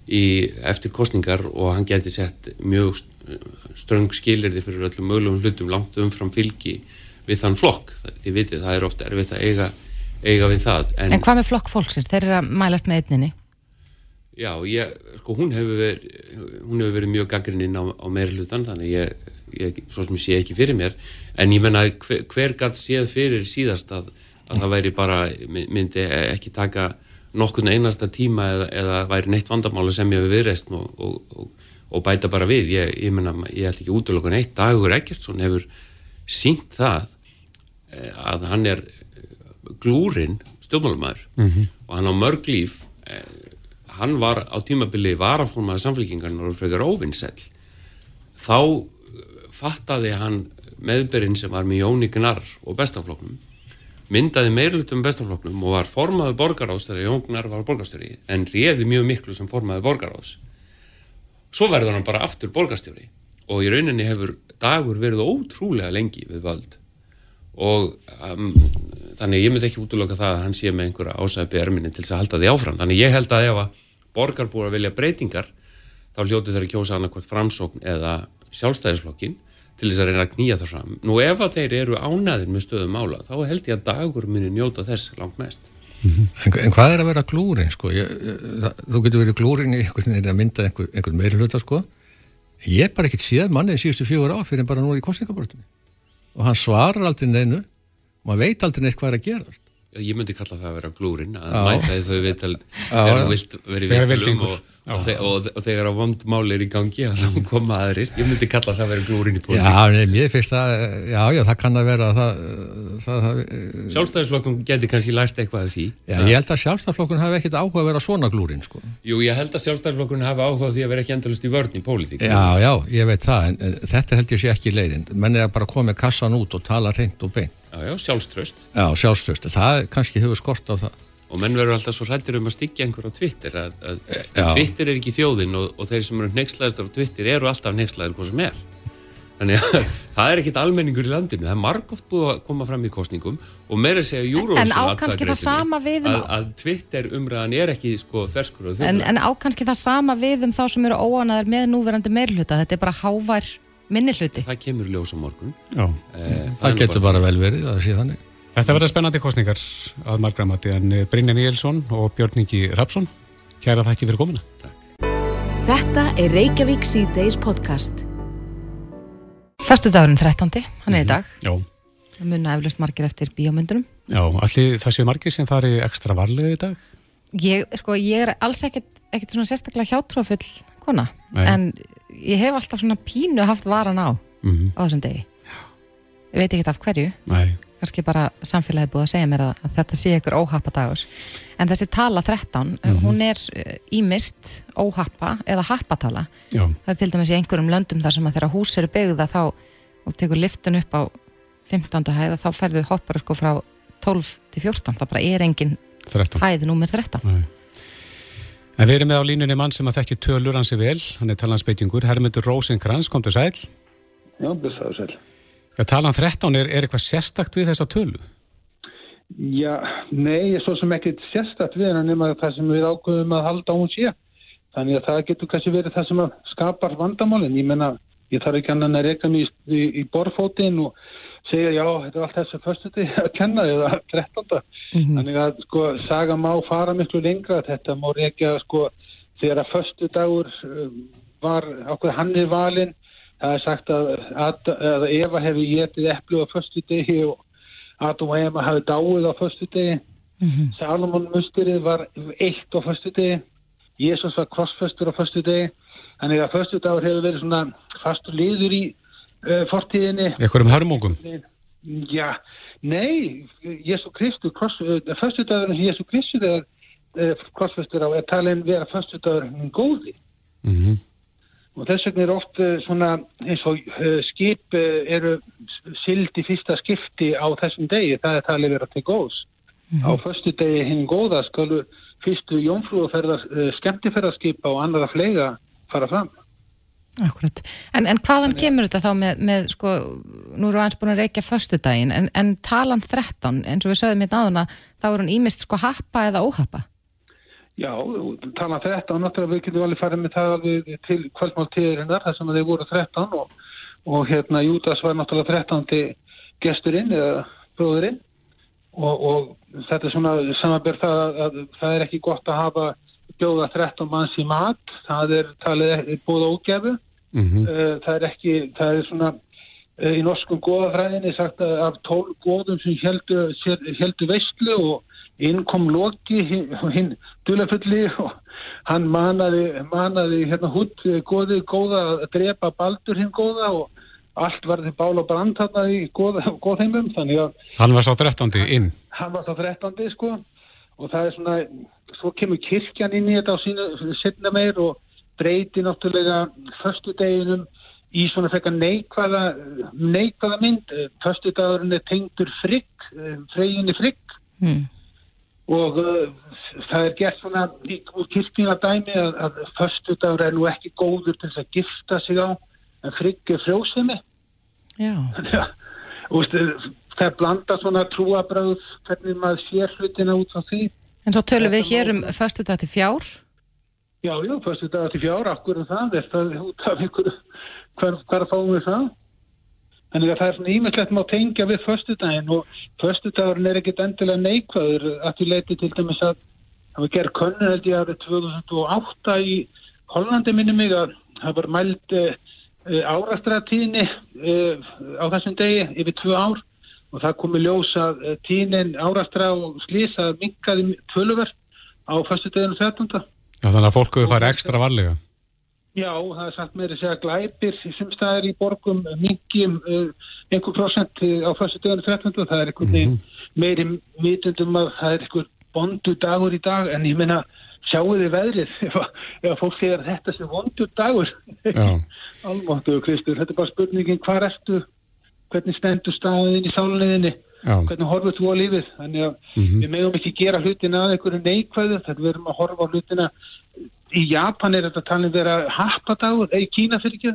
í eftir kostningar og hann gæti sett mjög ströng skilirði fyrir öllum mögulegum hlutum langt umfram fylgi við þann flokk. Þið vitið, það er ofta erfitt að eiga, eiga við það. En, en hvað með flokk fólksins? Þeir eru að mælast með einninni? Já, ég, sko hún hefur verið, hún hefur verið mjög gaggrinninn á, á meira hlutan þannig ég, ég, svo sem ég sé ekki fyrir mér en ég menna hver, hver gatt séð fyrir síðast að, að það væri bara, myndi ekki taka nokkurnu einasta tíma eða, eða væri neitt vandamála sem ég hefur viðreist og, og, og, og bæta bara við. Ég menna, ég held ekki útlökun eitt dagur Ekkertsson hefur sínt það eh, að hann er glúrin stjórnmálumæður mm -hmm. og hann á mörg líf eh, hann var á tímabili varafórmaði samfélkingarnar og frekar óvinnsell þá fattaði hann meðberinn sem var með Jóni Gnar og bestafloknum myndaði meirlutum bestafloknum og var formaði borgaráðs þegar Jón Gnar var borgarstjóri en réði mjög miklu sem formaði borgaráðs svo verður hann bara aftur borgarstjóri og í rauninni hefur dagur verið ótrúlega lengi við völd og um, þannig ég myndi ekki útlöka það að hann sé með einhverja ásæpi erminni til þess að halda því áfram þannig ég held að ef að borgarbúar vilja breytingar þá hljótu þeir að kjósa annarkvæmt framsókn eða sjálfstæðisflokkin til þess að reyna að knýja það fram. Nú ef að þeir eru ánaðir með stöðum mála þá held ég að dagur minni njóta þess langt mest. Mm -hmm. en, en hvað er að vera glúrin sko? Ég, það, þú getur verið glúrin í einhvern veginn að mynda einhver, einhvern meiri hluta sko. Ég er bara ekkert séð mannið síðustu fjögur ár fyrir bara nú í kostningabortunni og hann svarar aldrei neinu og maður veit aldrei neitt hvað er að gera ég myndi kalla það að vera glúrin að mæta því þau viðtal þegar þú vilt verið viðtalum og, og, og, og þegar á vondmáli er í gangi þá koma aðrir, ég myndi kalla það að vera glúrin í búin Já, nefn, ég finnst það já, já, það kann að vera það, það, það, Sjálfstæðisflokkun geti kannski lært eitthvað af því. Já, ég held að sjálfstæðisflokkun hafi ekkit áhuga að vera svona glúrin sko. Jú, ég held að sjálfstæðisflokkun hafi áhuga því að vera ekki endalust í vörn í pólitík. Já, já, ég veit það, en, en þetta held ég sé ekki leiðin. Menn er að bara koma kassan út og tala reynd og beint Já, já, sjálfströst. Já, sjálfströst. Það kannski hefur skort á það. Og menn verður alltaf svo hrættir um að styggja einhver á Twitter. Að, að Twitter er ekki þjóðinn og, og þeir sem eru nextlæðistar á Twitter eru alltaf nextlæðir hvað sem er. Þannig að það er ekkit almenningur í landinu. Það er margóft búið að koma fram í kostningum og meira segja Júrósson en á kannski það sama við um að, að Twitter umræðan er ekki sko þverskur og þjóðlega. En, en á kannski það sama við um þá sem eru óanaðir með núverandi meirluta. Þetta er bara hávær minni hluti. Það kemur ljósa morgun. Já, eh, það, það getur bara vel verið að sé þannig. Þetta verður spennandi kostningar að margramati en eh, Brynja Níelsson og Björn Ingi Rapsson, kæra þakki fyrir komina. Takk. Þetta er Reykjavík C-Days podcast. Fastu dagurinn 13. hann er í mhm. dag. Já. Það munna eflust margir eftir bíómyndunum. Já, allir það séu margir sem fari ekstra varlega í dag. Ég, sko, ég er alls ekkert, ekkert svona sérstaklega hjátrúafull kona, Nei. en ég hef alltaf svona pínu haft varan á mm -hmm. á þessum degi ég veit ekki af hverju Nei. kannski bara samfélagi búið að segja mér að, að þetta sé ykkur óhappadagur en þessi tala 13 mm -hmm. hún er ímist eh, óhappa eða happatala Já. það er til dæmis í einhverjum löndum þar sem að þegar hús eru byggða þá og tekur liftun upp á 15. hæða þá færðu hoppar sko frá 12 til 14 það bara er engin 13. hæði númer 13 Nei. En við erum með á línunni mann sem að þekkja tölur hansi vel, hann er talansbeitingur, Hermundur Rósinkrans, kom til sæl. Já, byrstaðu sæl. Já, talan 13, er, er eitthvað sérstakt við þessa tölu? Já, nei, svo sem ekkert sérstakt við hennar nema það sem við ákveðum að halda á hún sé. Þannig að það getur kannski verið það sem skapar vandamálinn. Ég menna, ég þarf ekki annan að reyka mér í, í, í borfótinn og segja já, þetta er allt þessu fyrstuti að kenna eða 13. Mm -hmm. Þannig að sko saga má fara miklu lengra þetta má reykja sko þegar að förstu dagur var okkur hann er valinn það er sagt að, að, að Eva hefði getið eplu á förstu degi og Adam og Eva hefði dáið á förstu degi mm -hmm. Salomon musturinn var eitt á förstu degi Jésús var krossföstur á förstu degi þannig að förstu dagur hefur verið svona fastur liður í uh, fortíðinni Ekkur um hörmungum Já, nei Jésu Kristu, uh, förstu dagur Jésu Kristu þegar uh, krossföstur á er talin vera förstu dagur góði mm -hmm og þess vegna er oft eh, svona eins og uh, skip uh, eru sild í fyrsta skipti á þessum degi, það er talið verið til góðs. Mm -hmm. Á förstu degi hinn góða skalu fyrstu jónfrúaferðar, uh, skemmtiferðarskipa og annara flega fara fram. Akkurat. En, en hvaðan en, kemur þetta þá með, með sko, nú eru aðeins búin að reykja förstu daginn, en, en talan 13, eins og við sögum hérna áðuna, þá er hún ímist sko happa eða óhappa? Já, tala 13, náttúrulega við getum alveg farið með það til kvöldmáltíðurinnar þar sem þeir voru 13 og, og hérna Júdas var náttúrulega 13. gesturinn eða bróðurinn og, og þetta er svona samanbyrð það að, að það er ekki gott að hafa bjóða 13 manns í mat, það er talið búið ógefu, mm -hmm. það er ekki, það er svona í norskum góðafræðinni sagt að af 12 góðum sem heldur, heldur veistlu og inn kom Loki hinn dulafulli og hann manaði, manaði hérna hútt góði góða að drepa baldur hinn góða og allt var þið bál og brand þarna í góðheimum þannig að hann var svo þrettandi inn. Hann var svo þrettandi sko og það er svona, svo kemur kirkjan inn í þetta á sína setna meir og breyti náttúrulega förstu deginum í svona frekka neikvæða neikvæða mynd. Förstu dagurinn er tengdur frigg freginni frigg. Mm og uh, það er gert svona úr kirkina dæmi að, að förstu dagur er nú ekki góður til að gifta sig á en frigg er frjósemi. Og það er blanda svona trúabröð hvernig maður sér hlutina út á því. En svo tölum við hér um förstu dag til fjár. Já, já, förstu dag til fjár, akkur er það, er það út af ykkur hver, hver fáum við það? Þannig að það er svona ímestlegt má tengja við förstudaginn og förstudagurinn er ekkit endilega neikvæður að því leiti til dæmis að það var gerð könnu held ég árið 2008 í Hollandi minni mig að það var mælt uh, eh, árastratíðinni eh, á þessum degi yfir tvö ár og það komi ljósa eh, tíðnin árastra og slís að minkaði tvöluverð á förstudaginu 13. Já, þannig að fólku fara ekstra varlega. Já, það er sagt með þess að glæpir sem staðir í borgum mingjum uh, einhver prosent á fyrstu dögunu 13. Það er einhvern veginn mm -hmm. meiri vitundum að það er einhver bondu dagur í dag en ég menna sjáu þið veðrið ef fólk segir þetta sé vondu dagur. Almáttu Kristur, þetta er bara spurningin hvað ertu, hvernig stendur staðin í sáluninni, hvernig horfur þú á lífið. Þannig að mm -hmm. við meðum ekki gera hlutina að einhverju neikvæðu, þetta verðum að horfa á hlutina í Japan er þetta talin vera happadagur, eða í Kína fyrir ekki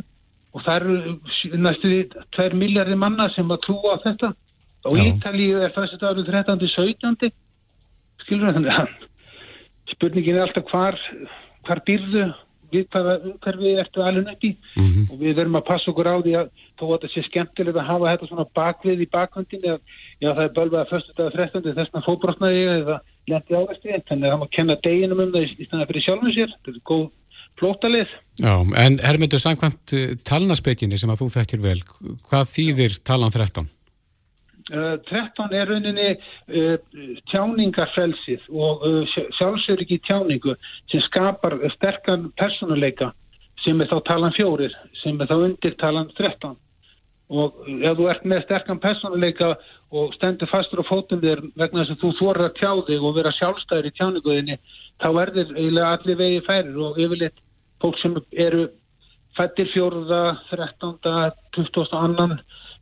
og það eru næstu því 2 miljardir manna sem að trúa á þetta og í Ítalíu er þessi dagur 13. 17. skilur það þannig að spurningin er alltaf hvar hvar byrðu við hvaða umhverfi ertu alveg nötti mm -hmm. og við verum að passa okkur á því að þó að þetta sé skemmtilegt að hafa þetta svona bakvið í bakvöndin eða já það er bölvað að förstu dag 13. þess að fóbrotnaði eða lendi áversti þannig að það má kenna deginum um það í stæðan fyrir sjálfum sér þetta er góð flótalið Já, en Hermundur, samkvæmt eh, talnaspekinni sem að þú þekkir vel hvað þýðir talan 13? Uh, 13 er rauninni uh, tjáningarfelsið og uh, sjálfsöryggi tjáningu sem skapar sterkan personuleika sem er þá talan fjórir sem er þá undir talan 13 og ef þú ert með sterkan personuleika og stendur fastur á fótum þér vegna þess að þú þorir að tjá þig og vera sjálfstæður í tjáninguðinni þá verður eiginlega allir vegi færir og yfirleitt fólk sem eru fættir fjóruða, þrettanda, tuttústa annan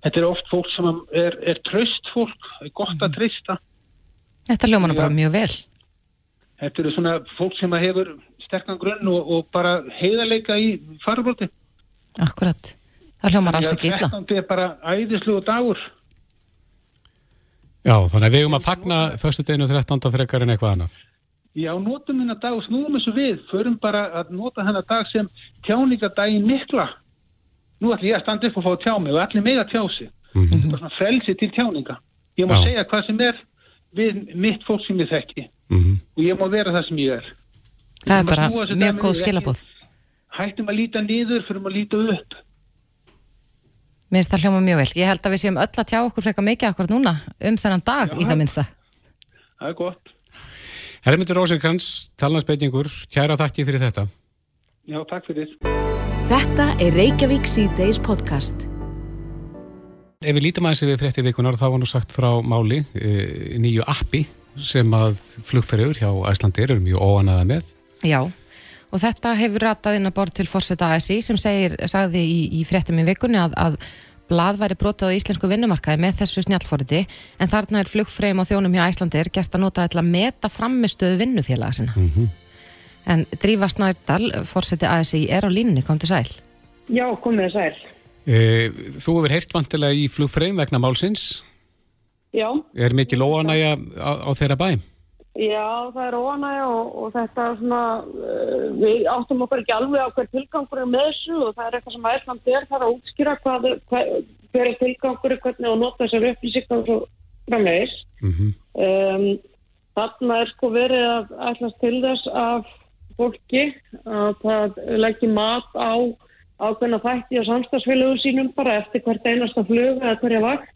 þetta er oft fólk sem er, er tröst fólk, er gott að mhm. trista Þetta ljóma bara mjög vel Þetta eru svona fólk sem hefur sterkan grunn og, og bara heiðarleika í farabróti Akkurat Það hljómar alls ekki illa. Það er bara æðislu og dagur. Já, þannig að við erum að fagna fyrstu deginu 13. frekar en eitthvað annað. Já, notum hennar dag og snúðum þessu við. Förum bara að nota hennar dag sem tjáningadagin mikla. Nú ætlum ég að standa upp og fá að tjá mig og allir mig að tjá sig. Mm -hmm. Það er svona frelsi til tjáninga. Ég má Já. segja hvað sem er við mitt fólk sem ég þekki. Mm -hmm. Og ég má vera það sem ég er. Það er Við bara mjög góð skilabóð. Hættum að líta niður fyrir að líta upp. Mér finnst það hljóma mjög vel. Ég held að við séum öll að tjá okkur frekar mikið akkurat núna um þennan dag í það minnsta. Það er gott. Hermundur Rósinkrans, talnarsbeitingur, kæra þakki fyrir þetta. Já, takk fyrir. Þetta er Reykjavík C-Days podcast. Ef við lítum aðeins við frétti vikunar, þá var nú sagt frá máli e, nýju appi sem að flugferður hjá Æslandir eru mjög óanaða með. Já, og þetta hefur ratað inn að borð til fórseta ASI sem segir, sagði í, í fréttum í vikunni að, að blað væri brotað á íslensku vinnumarkaði með þessu snjallforiti en þarna er flugfreyjum og þjónum hjá Æslandir gert að nota þetta að meta framistöðu vinnufélaga sinna. Mhm. En Drífa Snærdal, fórseti ASI, er á línunni, kom til sæl. Já, komið sæl. E, þú hefur heyrt vantilega í flugferðum vegna málsins. Já, Er mikil óanægja á, á þeirra bæ? já, það er óanægja og, og þetta er svona, uh, við áttum okkur ekki alveg á hver tilgangur er með þessu og það er eitthvað sem æsland er þar að útskýra hvað, hver, hver er tilgangur, hvernig að nota þessar upplýsingar og svo framvegis. Mm Um, þarna er sko verið að ætlast til þess af fólki að það leggja mat á ákveðna þætti og samstagsfélögum sínum bara eftir hvert einasta flug eða hverja vakt.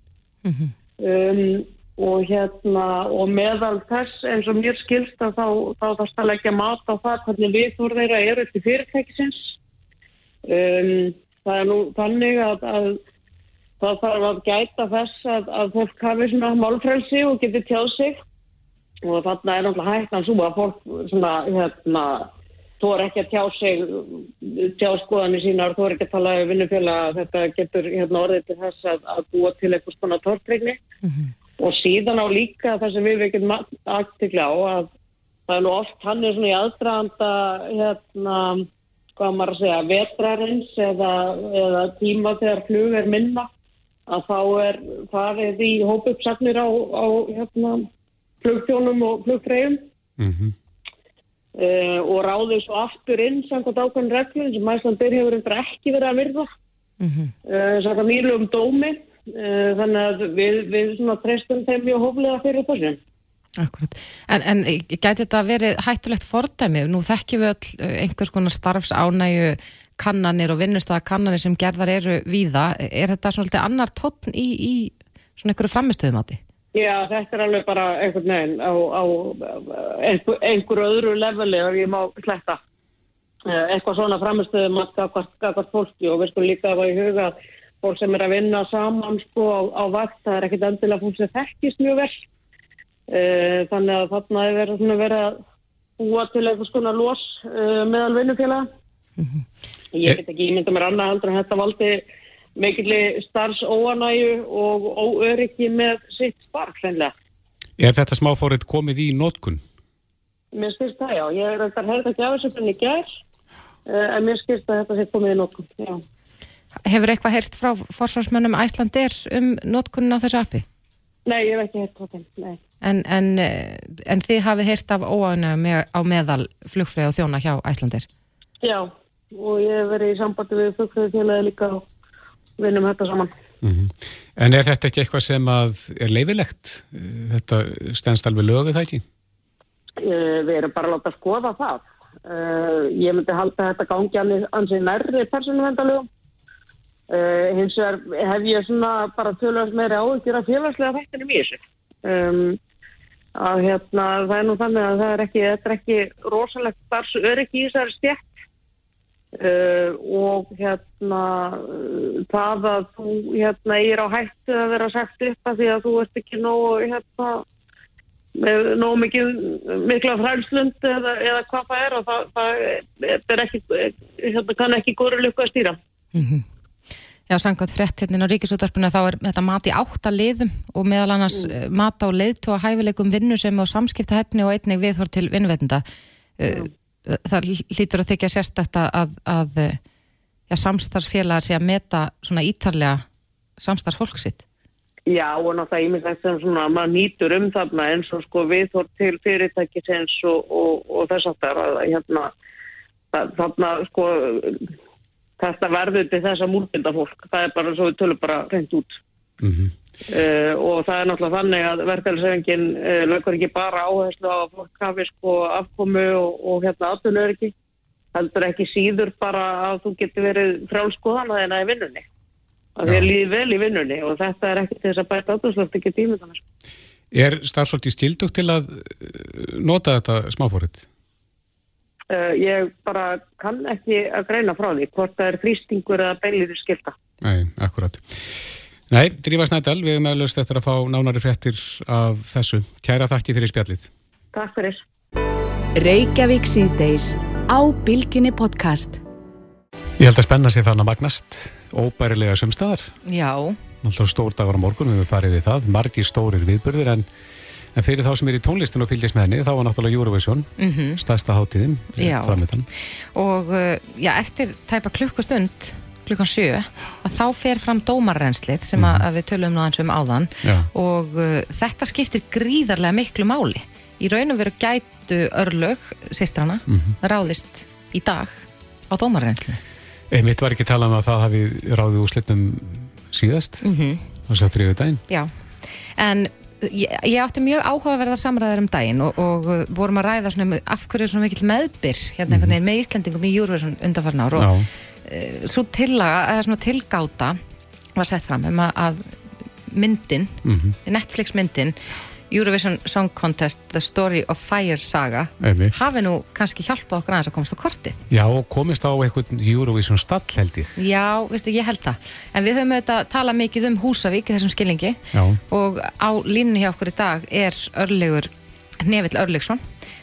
Um, og hérna og meðal þess eins og mér skilst að þá, þá þarfst að leggja mat á það hvernig við þú þeirra eru til fyrirtækisins. Um, það er nú þannig að, að það þarf að gæta þess að, að fólk hafi svona málfrelsi og geti tjáð sig og þarna er náttúrulega hættan svo að fólk svona hérna er ekki að tjá sig tjá skoðanir sínar, er ekki að tala um vinnufélag, þetta getur hérna orðið til þess að, að búa til eitthvað svona tortregni og síðan á líka það sem við vekjum aftikla á að það er nú oft hann er svona í aðdraðanda hérna, hvað maður að segja vetrarins eða, eða tíma þegar flug er minna að þá er farið í hópuppsagnir á, á hérna, flugtjónum og flugfreyjum -hmm. uh, og ráðið svo aftur inn samkvæmt ákveðin reglum sem Æslandir hefur eitthvað ekki verið að virða Mm uh, samkvæmt nýlum dómi uh, þannig að við, við svona treystum þeim mjög hóflega fyrir þessu Akkurat. En, en gæti þetta verið hættulegt fordæmi? Nú þekkjum við öll eh, einhvers konar starfsánægu kannanir og vinnustada kannanir sem gerðar eru víða. Er þetta svolítið annar tónn í, í svona einhverju framistöðumati? Já, þetta er alveg bara einhvern veginn á, á einhver, einhver öðru leveli ef ég má sletta. Eh, eitthvað svona framistöðum að skakast fólki og við skulum líka hafa í huga að fólk sem er að vinna saman sko á, á vakt, það er ekkit endilega fólk sem þekkist mjög vel. Eh, þannig að þarna er verið, svona verið að búa til eitthvað skona los uh, meðal vinnufélaga. Ég get ekki ímynda mér annað heldur en þetta valdi mikilli starfsóanæju og óöryggi með sitt starf hreinlega Er þetta smáfórið komið í nótkun? Mér skilst það, já. Ég er þetta hefði ekki af þessu í gær, uh, en mér skilst að þetta sé komið í nokkuð, já. Hefur eitthvað heyrst frá forsvarsmönnum Æslandir um notkunnin á þessu appi? Nei, ég hef ekki heyrt frá þeim, nei. En, en, eh, en þið hafið heyrt af óánægum með, á meðal flugfrið og þjóna hjá Æslandir? Já, og ég hef verið í sambandi við fugfröðu félagi líka og vinnum þetta saman. En er þetta ekki eitthvað sem að er leifilegt? Þetta stendst alveg lögu það ekki? Uh, við erum bara að láta skoða það. Uh, ég myndi halda að þetta gangi annir- ansi nærri persónuvendalögum. Uh, hins vegar hef ég svona bara tölvast meiri áhyggjur af félagslega þættinum í þessu. Um, að hérna, það er nú þannig að það er ekki, þetta er ekki rosalegt starfs öryggi í þessari stjætt uh, og hérna uh, það að þú hérna er á hættu að vera sagt upp að því að þú ert ekki nógu hérna með nógu mikið mikla fræmslund eða, eða hvað það er og það, það er ekki, hérna kann ekki góður lukku að stýra. Já, samkvæmt frétt hérna á ríkisútvarpinu þá er þetta mat í átta liðum og meðal annars mm. mat á leiðtó að hæfileikum vinnu sem á samskiptahefni og einnig viðhor til vinnuveitenda. Mm. Það hlýtur að þykja sérstætt að, að, að já, samstarfsfélagar sé að meta svona ítarlega samstarfsfólk sitt. Já, og náttúrulega ímislegt sem svona maður nýtur um þarna eins og sko viðhor til fyrirtækisins og, og, og þess aftar að hérna þarna sko þetta verður til þess að múlbinda fólk. Það er bara svo við tölum bara reynd út. Mm uh, og það er náttúrulega þannig að verkefælisefingin uh, lögur ekki bara áherslu á hafi sko afkomu og, og hérna aðtunur ekki heldur ekki síður bara að þú getur verið frálskoðan að þeirna í vinnunni að þér líði vel í vinnunni og þetta er ekki til þess að bæta átursloft ekki tíma þannig Er starfsfólki skildugt til að uh, nota þetta smáfórið? Uh, ég bara kann ekki að greina frá því hvort það er frýstingur eða beilir skilta. Nei, akkurat. Nei, Drífa Snædal, við erum meðlust eftir að fá nánari fréttir af þessu. Kæra þakki fyrir spjallið. Takk fyrir. Reykjavík síðdeis á Bilginni podcast. Ég held að spenna sér þannig að magnast óbærilega sumstaðar. Já. Náttúrulega stór dagar á morgun, við farið við það. Margir stórir viðbörðir en En fyrir þá sem er í tónlistin og fylgjast með henni, þá var náttúrulega Eurovision, mm -hmm. stærsta hátíðin framöndan. Og uh, já, eftir tæpa klukkustund, klukkan sjö, að þá fer fram dómarrenslið sem mm -hmm. að við tölum nú ansum áðan Já. og uh, þetta skiptir gríðarlega miklu máli. Í raun og veru gætu örlög, sýstrana, mm -hmm. ráðist í dag á dómarrenslið. Einmitt var ekki talað um að það hafi ráðið úr slipnum síðast, þess að þriðu daginn. Já, en ég, ég átti mjög áhugaverða samræðar um daginn og, og uh, vorum að ræða um af hverju er svona mikill meðbyr hérna einhvern veginn með Íslandingum í Júruvísun undanfarn ár og Já. Uh, svo tillaga, eða svona tilgáta var sett fram um að, að myndin, Netflix myndin Eurovision Song Contest The Story of Fire Saga Einmitt. hafi nú kannski hjálpað okkur aðeins að komast á kortið Já, komist á einhvern Eurovision stall held ég. Já, veistu, ég held það en við höfum auðvitað talað mikið um Húsavík í þessum skilningi Já. og á línunni hjá okkur í dag er örlegur Nevill Örlegsson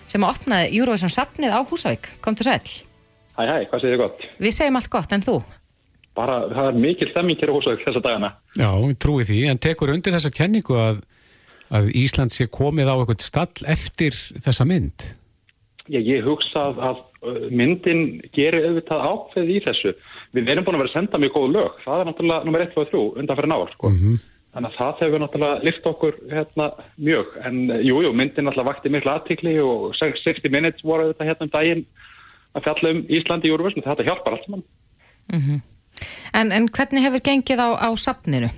sem opnaði Eurovision safnið á Húsavík kom til sæl, Hæ, hæ, hvað segir þið gott? við segjum allt gott en þú Bara, það er mikil stemming hér á húsauk þessa dagana. Já, ég trúi því, en tekur undir þessa kenningu að, að Ísland sé komið á einhvern stall eftir þessa mynd. Já, ég hugsa að, að uh, myndin gerir auðvitað ákveð í þessu. Við erum búin að vera að senda mjög góð lög. Það er náttúrulega nummer 1 og 3 undan fyrir náður, sko. Þannig að það hefur náttúrulega lift okkur hérna mjög. En uh, jú, jú, myndin náttúrulega vakti miklu aðtikli og 60 minutes voru auðvitað hérna um daginn að fjalla um Íslandi í Júruvísn. Þetta hjálpar allt saman. en, en hvernig hefur gengið á, á safninu?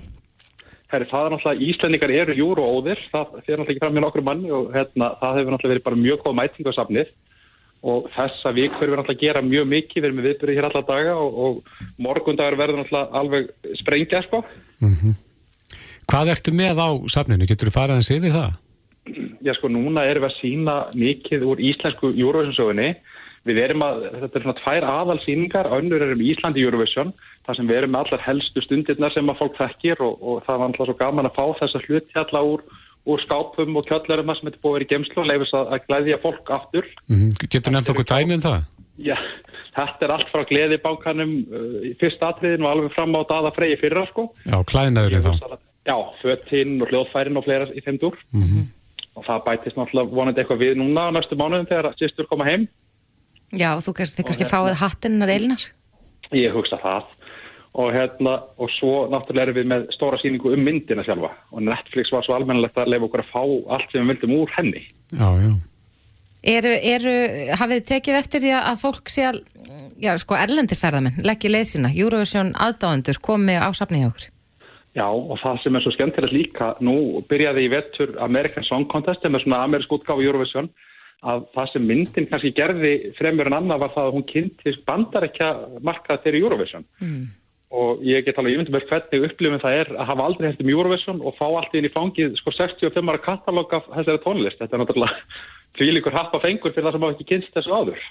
Herri, það er náttúrulega, Íslendingar eru júru og óðir, það fyrir náttúrulega ekki fram með nokkur manni og hérna, það hefur náttúrulega verið bara mjög góð mæting á safnið og þessa vik fyrir við náttúrulega að gera mjög mikið, við erum með viðbyrði hér alla daga og, og morgundagur verður náttúrulega alveg sprengja, sko. Hvað ertu með á safninu? Getur þú farið hans yfir það? Já, sko, núna erum við að sína mikið úr íslensku Eurovision-sögunni. Við erum að, þetta er svona tvær aðalsýningar, önnur er um Íslandi Eurovision, þar sem við erum með allar helstu stundirnar sem að fólk þekkir og, og það var alltaf svo gaman að fá þessa hluti alla úr, úr skápum og kjöllurum sem þetta búið að vera í gemslu og leifis að, að glæðja fólk aftur. Mm Getur nefnt okkur dæmi um það? Já, þetta er allt frá gleðibánkanum uh, í fyrst atriðin og alveg fram á daða freyji fyrra, sko. Já, klæðinaðurinn þá. Já, fötinn og hljóðfærin og fleira í þeim dúr. Og það bætist náttúrulega vonandi eitthvað við núna á næstu mánuðum þegar sýstur koma heim. Já, þú kannski, kannski fáið hattinnar eilinar Ég hugsa það. Og hérna og svo náttúrulega erum við með stóra síningu um myndina sjálfa. Og Netflix var svo almennilegt að leifa okkur að fá allt sem við vildum úr henni. Já, já. eru, eru, hafið þið tekið eftir því að fólk sé að já, sko, erlendir ferðamenn, leggja leið sína? Eurovision aðdáendur komi á safnið hjá okkur Já og það sem er svo skemmtilegt líka, nú byrjaði í vettur American Song Contest með svona amerísk útgáfu Eurovision að það sem myndin kannski gerði fremur en annað var það að hún kynnti bandarækja markað fyrir Eurovision. Mm. og ég get alveg yfirndum með hvernig upplifin það er að hafa aldrei hægt um Eurovision og fá allt inn í fangið sko 65 ára katalóg af þessari tónlist. Þetta er náttúrulega fylgur happa fengur fyrir það sem hafa ekki kynst þessu áður.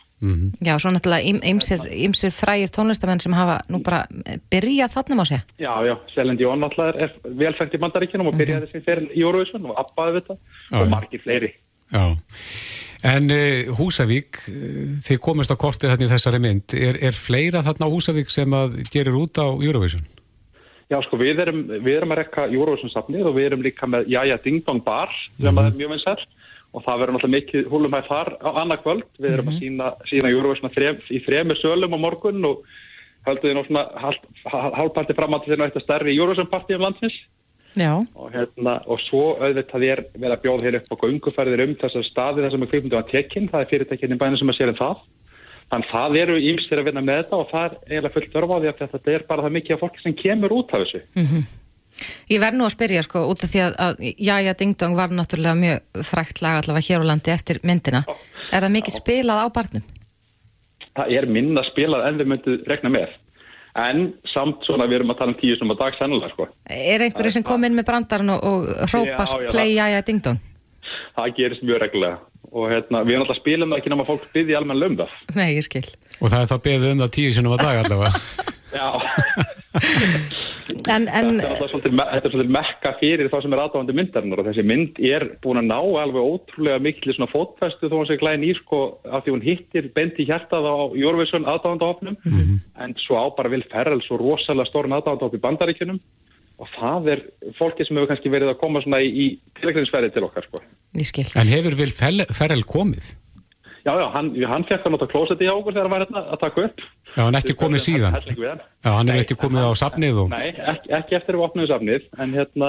Já, svo náttúrulega ymsir, frægir tónlistamenn sem hafa nú bara byrjað þarna má segja. Já, já, Selend Jón náttúrulega er velfægt í bandaríkinum og byrjaði þessi fyrir Eurovision. En uh, Húsavík, uh, þið komist á kortið hérna í þessari mynd. Er, er fleira þarna á Húsavík sem að gerir út á Eurovision? Já, sko, við erum, við erum að rekka Eurovision-safnið og við erum líka með Jaja Ding Dong Bar sem að er mjög vinsæll og það verður náttúrulega mikið húlumæð þar á annað kvöld. Við erum að sína, sína Eurovision þrem, í þremur sölum á morgun og höldum við hálf- hálfparti fram að þetta eitthvað stærri Eurovision-partí um landsins og, hérna, og svo auðvitað er verið að bjóða hér upp á gönguferðir um þessar staði þar sem er kvikmyndu að tekinn, það er fyrirtækinn í bænum sem að sér um það. Þannig það eru ímstir að vinna með þetta og það er eiginlega fullt örf á því að þetta er bara það mikið af fólki sem kemur út af þessu. Ég verð nú að spyrja sko út af því að, að Jaja Ding Dong var náttúrulega mjög frækt lag allavega hér á landi eftir myndina. Er það mikill spilað á barnum? Það er minna spilað en við myndum regna með. En samt svona við erum að tala um tíu sem að dag sennilega sko. Er einhverju sem kom inn með brandarinn og, og hrópa Já, já, play það- Jaja Ding Dong? Það gerist mjög reglulega. Og hérna, við erum alltaf að spila um það ekki nema fólk byggði almenn lögum það. Nei, ég skil. Og það er þá beðið um það tíu sinum að dag allavega. Já, En, en þetta er svolítið, er svolítið mekka fyrir þá sem er aðdáðandi myndarinnar og þessi mynd er búin að ná alveg ótrúlega mikil svona fótfestu þó hann sé glæðin í sko af því hún hittir bendi hjartað á Jórvísson aðdáðandahopnum en svo á bara vil ferrel svo rosalega stórn aðdáðandahop í bandaríkjunum og það er fólki sem hefur kannski verið að koma svona í, í tilvægninsferði til okkar sko. En hefur vil Ferrell komið? Já, já, hann, hann fekk að nota klósetti á okkur þegar hann var hérna að taka upp. Já, hann er ekki komið síðan. Hann. Já, hann er ekki komið á safnið og... Nei, ekki, ekki eftir að við opnum safnið, en, hérna,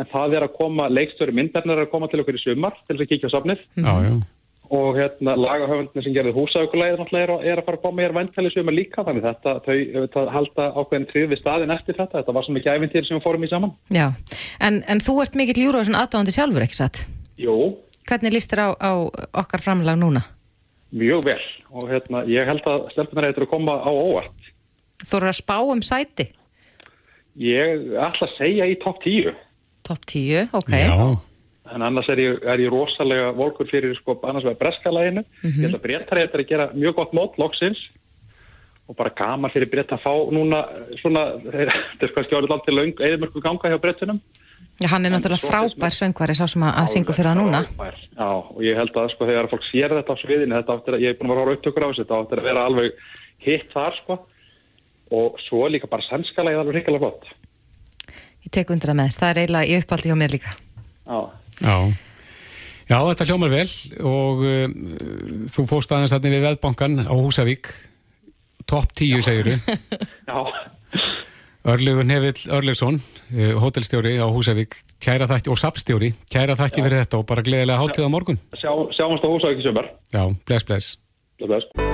en það er að koma, leikstöri myndarnar er að koma til okkur í sumar til þess að kíkja á safnið Já, já. og hérna, lagahöfundin sem gerði húsaukulegið náttúrulega er, að- er að fara að koma hér væntalega í sumar líka, þannig þetta, þau auðvitað halda ákveðin trið við staðin eftir þetta, þetta var svo mikið æfintýr sem við fórum í saman. Já, en, en þú ert mikill Eurovision aðdáðandi sjálfur, ekki satt? Jú, Hvernig líst þér á, á okkar framlag núna? Mjög vel og hérna, ég held að stelpunar eitthvað að koma á óvart. Þú eru að spá um sæti? Ég ætla að segja í topp 10. Top 10, ok. Já, En annars er ég, er ég rosalega volkur fyrir sko annars vegar breskalæginu. Ég held að breytar er að gera mjög gott mót loksins og bara gaman fyrir breyta að fá núna eh, svona, þetta er kannski árið alltaf laung eðmörku ganga hjá breytunum. Já, hann er náttúrulega frábær söngvari sá sem að, að syngu fyrir það núna. Já, og ég held að sko þegar fólk sér þetta á sviðinu, þetta áttir að, ég er búin að vera á upptökur á þessu, þetta áttir að vera alveg hitt þar sko og svo er líka bara sænskalægið alveg hrikalega flott. Ég tek undir það með þér. Það er eiginlega í uppáldi hjá mér líka. Já. já. Já, þetta hljómar vel og um, þú fóst aðeins þarna við Veðbankan á Húsavík. Topp 10 segiru. Já, Örlugun Nevill Örlugsson, uh, hótelstjóri á Húsavík, kæra þætti og sapstjóri, kæra þætti fyrir þetta og bara gleðilega hátíð á morgun. Sjá, sjáumst á húsa ekki sömur. Já, bless, bless. Bless, bless.